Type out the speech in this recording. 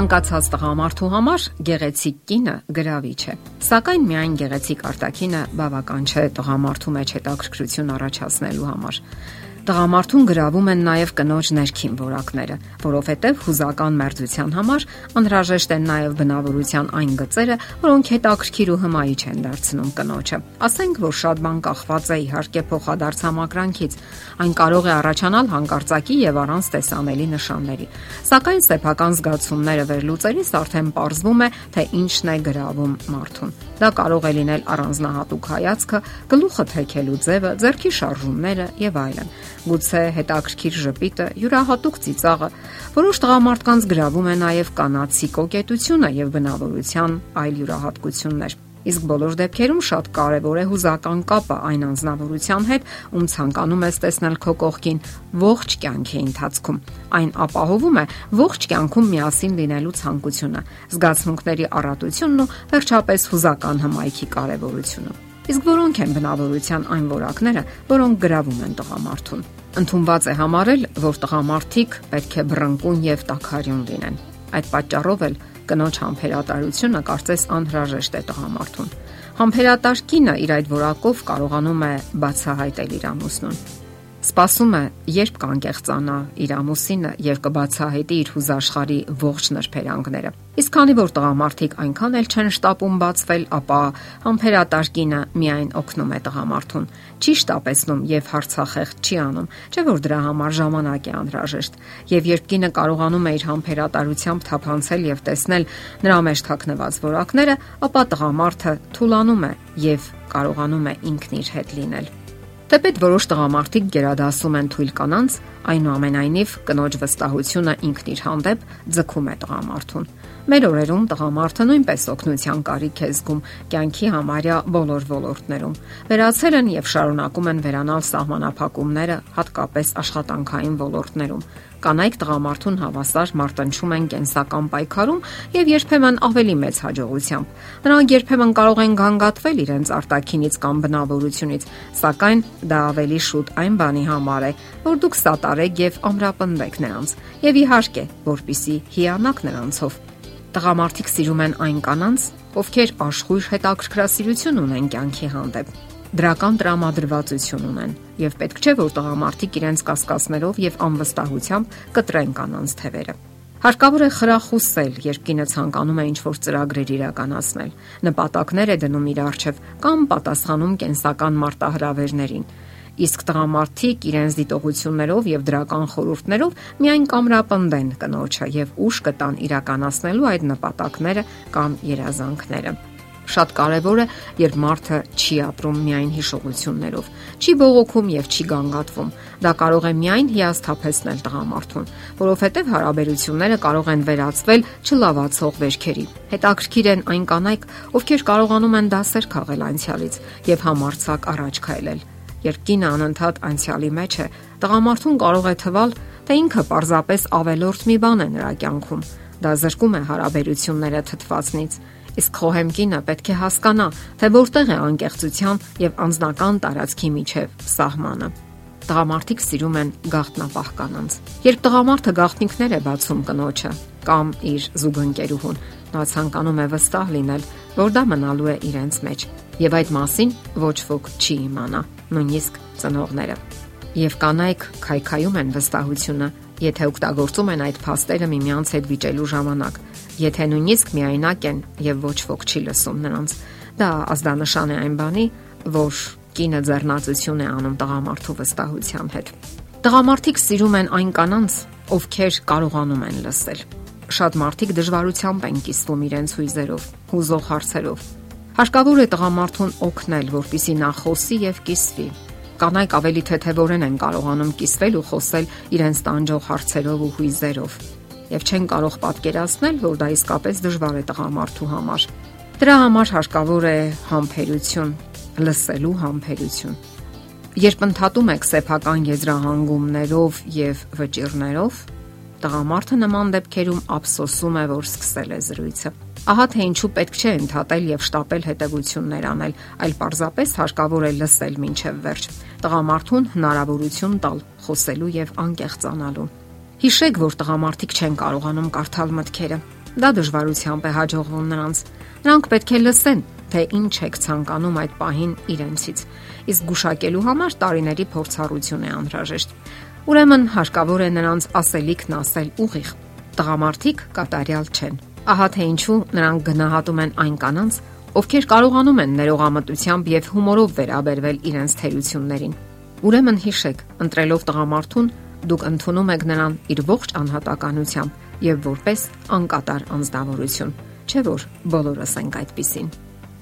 Ցանկացած տղամարդու համար գեղեցիկ կինը գրավիչ է։ Սակայն միայն գեղեցիկ արտակինը բավական չէ տղամարդու մեջ հետաքրքրություն առաջացնելու համար։ Տղամարդուն գրավում են նաև կնոջ ներքին որակները, որովհետև հուզական մերձության համար անհրաժեշտ են նաև բնավորության այն գծերը, որոնք հետաքրքիր ու հմայիչ են դարձնում կնոջը։ Ասենք, որ շատ բան կախված է իհարկե փոխադարձ համակրանքից։ Այն կարող է առաջանալ հանկարծակի եւ առանց տեսանելի նշանների։ Սակայն սեփական զգացումները վերլուծելիս արդեն ողրվում է, թե ինչն է գրավում մարդուն։ Դա կարող է լինել առանձնահատուկ հայացքը, գլուխը թեքելու ձևը, ձեռքի շարժումները եւ այլն գուցե հետաքրքիր ժպիտը, յուրահատուկ ծիծաղը։ Որոշ տղամարդկանց գրավում է նաև կանացի կոկետությունը եւ բնավորության այլ յուրահատկություններ։ Իսկ բոլոր դեպքերում շատ կարևոր է հուզական կապը այն անznավորության հետ, ում ցանկանում ես տեսնել քո կողքին ողջ կյանքի ընթացքում։ Այն ապահովում է ողջ կյանքում միասին լինելու ցանկությունը, զգացմունքների առատությունն ու վերջապես հուզական հմայքի կարևորությունը։ Իսկ որոնք են բնավորության այն որակները, որոնք գրավում են տղամարդուն։ Ընթումված է համարել, որ տղամարդիկ պետք է բռնկուն եւ տակարյուն լինեն։ Այդ պատճառով էլ կնոջ համբերատարությունը կարծես անհրաժեշտ է տղամարդուն։ Համբերատար կինը իր այդ որակով կարողանում է բացահայտել իր ամուսնուն Սպասում է, երբ կանկեղծանա իր ամուսինը եւ կբացահայտի իր հուզաշխարի ողջ նրբերանգները։ Իսկ քանի որ տղամարդիկ այնքան էլ չեն շտապում բացվել, ապա համբերատար կինը միայն օգնում է տղամարդուն, չի շտապեցնում եւ հարցախեղճ չի անում, չէ՞ որ դրա համար ժամանակ է անհրաժեշտ։ Եվ երբ կինը կարողանում է իր համբերատարությամբ թափանցել եւ տեսնել նրա մեջ թաքնված որակները, ապա տղամարդը թուլանում է եւ կարողանում է ինքն իր հետ լինել։ Թեպետ որոշ տղամարդիկ գերադասում են թույլ կանանց, այնուամենայնիվ կնոջ վստահությունը ինքն իր հանդեպ ձգում է տղամարդուն։ Մեր օրերում տղամարդը նույնպես օգնության կարիք է զգում կյանքի համարյա բոլոր ոլորտներում։ Վերացել են եւ շարունակում են վերանալ սահմանափակումները, հատկապես աշխատանքային ոլորտներում։ Կանայք տղամարդուն հավասար մարտնչում են կենսական պայքարում եւ երբեմն ավելի մեծ հաջողությամբ։ Նրանք երբեմն կարող են գանգատվել իրենց արտակինից կամ բնավորությունից, սակայն դա ավելի շուտ այն բանի համար է, որ դուք սատարեք եւ ամրապնդեք նրանց։ Եվ իհարկե, որpիսի հիանաք նրանցով Տղամարդիկ սիրում են այն կանանց, ովքեր աշխույժ հետաքրքրասիրություն ունեն կյանքի հանդեպ դրական տրամադրվածություն ունեն եւ պետք չէ որ տղամարդիկ իրենց կասկածներով եւ անվստահությամբ կտրեն կանանց թևերը։ Հարկավոր է խրախուսել, երբ կինը ցանկանում է ինչ-որ ծրագրեր իրականացնել։ Նպատակներ է դնում իր արչև կամ պատասխանում կենսական մարտահրավերներին իսկ տղամարդիկ իրենց դիտողություններով եւ դրական խորհուրդներով միայն կամրապնդեն կնոջը եւ ուշ կտան իրականացնելու այդ նպատակները կամ երազանքները շատ կարևոր է, երբ մարդը չի ապրում միայն հիշողություններով, չի բողոքում եւ չի գանգատվում։ Դա կարող է միայն հիասթափեցնել տղամարդուն, որովհետեւ հարաբերությունները կարող են վերածվել չլավացող վերքերի։ Հետաքրքիր են այն կանայք, ովքեր կարողանում են դասեր քաղել անցյալից եւ համարցակ առաջ քայլել երբ կինը անընդհատ անցյալի մեջ է, տղամարդուն կարող է թվալ, թե ինքը պարզապես ավելորդ մի բան է նրա կյանքում։ Դա զրկում է հարաբերությունները թթվածնից։ Իսկ խոհեմ կինը պետք է հասկանա, թե որտեղ է անկեղծության եւ անznական տարածքի միջև սահմանը տղամարդիկ սիրում են գաղտնապահ կանանց։ Երբ տղամարդը գաղտնիքներ է բացում կնոջը կամ իր զուգընկերուհուն, նա ցանկանում է վստահ լինել, որ դա մնալու է իրենց մեջ, եւ այդ մասին ոչ ոք չի իմանա նույնիսկ ծնողները։ Եվ կանայք քայքայում են վստահությունը, եթե օգտագործում են այդ փաստերը միմյանց հետ վիճելու ժամանակ, եթե նույնիսկ միայնակ են եւ ոչ ոք չի լսում նրանց։ Դա ազդանշան է այն բանի, որ կինը ձեռնացություն է անում տղամարդու վստահության հետ։ Տղամարդիկ սիրում են այն կանանց, ովքեր կարողանում են լսել։ Շատ մարդիկ դժվարությամբ են կիսվում իրենց հույզերով, հուզող հարցերով, Հարկավոր է տղամարդուն օգնել, որpիսի նա խոսի եւ կիսվի։ Կանայք ավելի թեթևորեն են կարողանում կիսվել ու խոսել իրենց տանջող հարցերով ու հույզերով եւ չեն կարող պատկերացնել, որ դա իսկապես դժվար է տղամարդու համար։ Դրա համար հարկավոր է համբերություն, լսելու համբերություն։ Երբ ընդհատում եք սեփական եզրահանգումներով եւ վճիրներով, տղամարդը նման դեպքերում ափսոսում է, որ սկսել է զրույցը Ահա թե ինչու պետք չէ ընդհատել եւ շտապել հետեւություններ անել, այլ պարզապես հարկավոր է լսել մինչև վերջ։ Տղամարդուն հնարավորություն տալ խոսելու եւ անկեղծանալու։ Հիշեք, որ տղամարդիկ չեն կարողանում կարդալ մտքերը։ Դա դժվարությամբ է հաջողվում նրանց։ Նրանք պետք է լսեն, թե ինչ եք ցանկանում այդ պահին իրենցից։ Իսկ գուշակելու համար տարիների փորձառություն է անհրաժեշտ։ Ուրեմն հարկավոր է նրանց ասելիքն ասել ուղիղ։ Տղամարդիկ կատարյալ չեն։ Ահա թե ինչու նրանք գնահատում են այն կանանց, ովքեր կարողանում են ներողամտությամբ եւ հումորով վերաբերվել իրենց թերություններին։ Ուրեմն հիշեք, ընտրելով տղամարդուն, դուք ընդունում եք նրան իր ողջ անհատականությամբ եւ որպես անկատար անznավորություն։ Չէ՞ որ բոլորս ենք այդպեսին։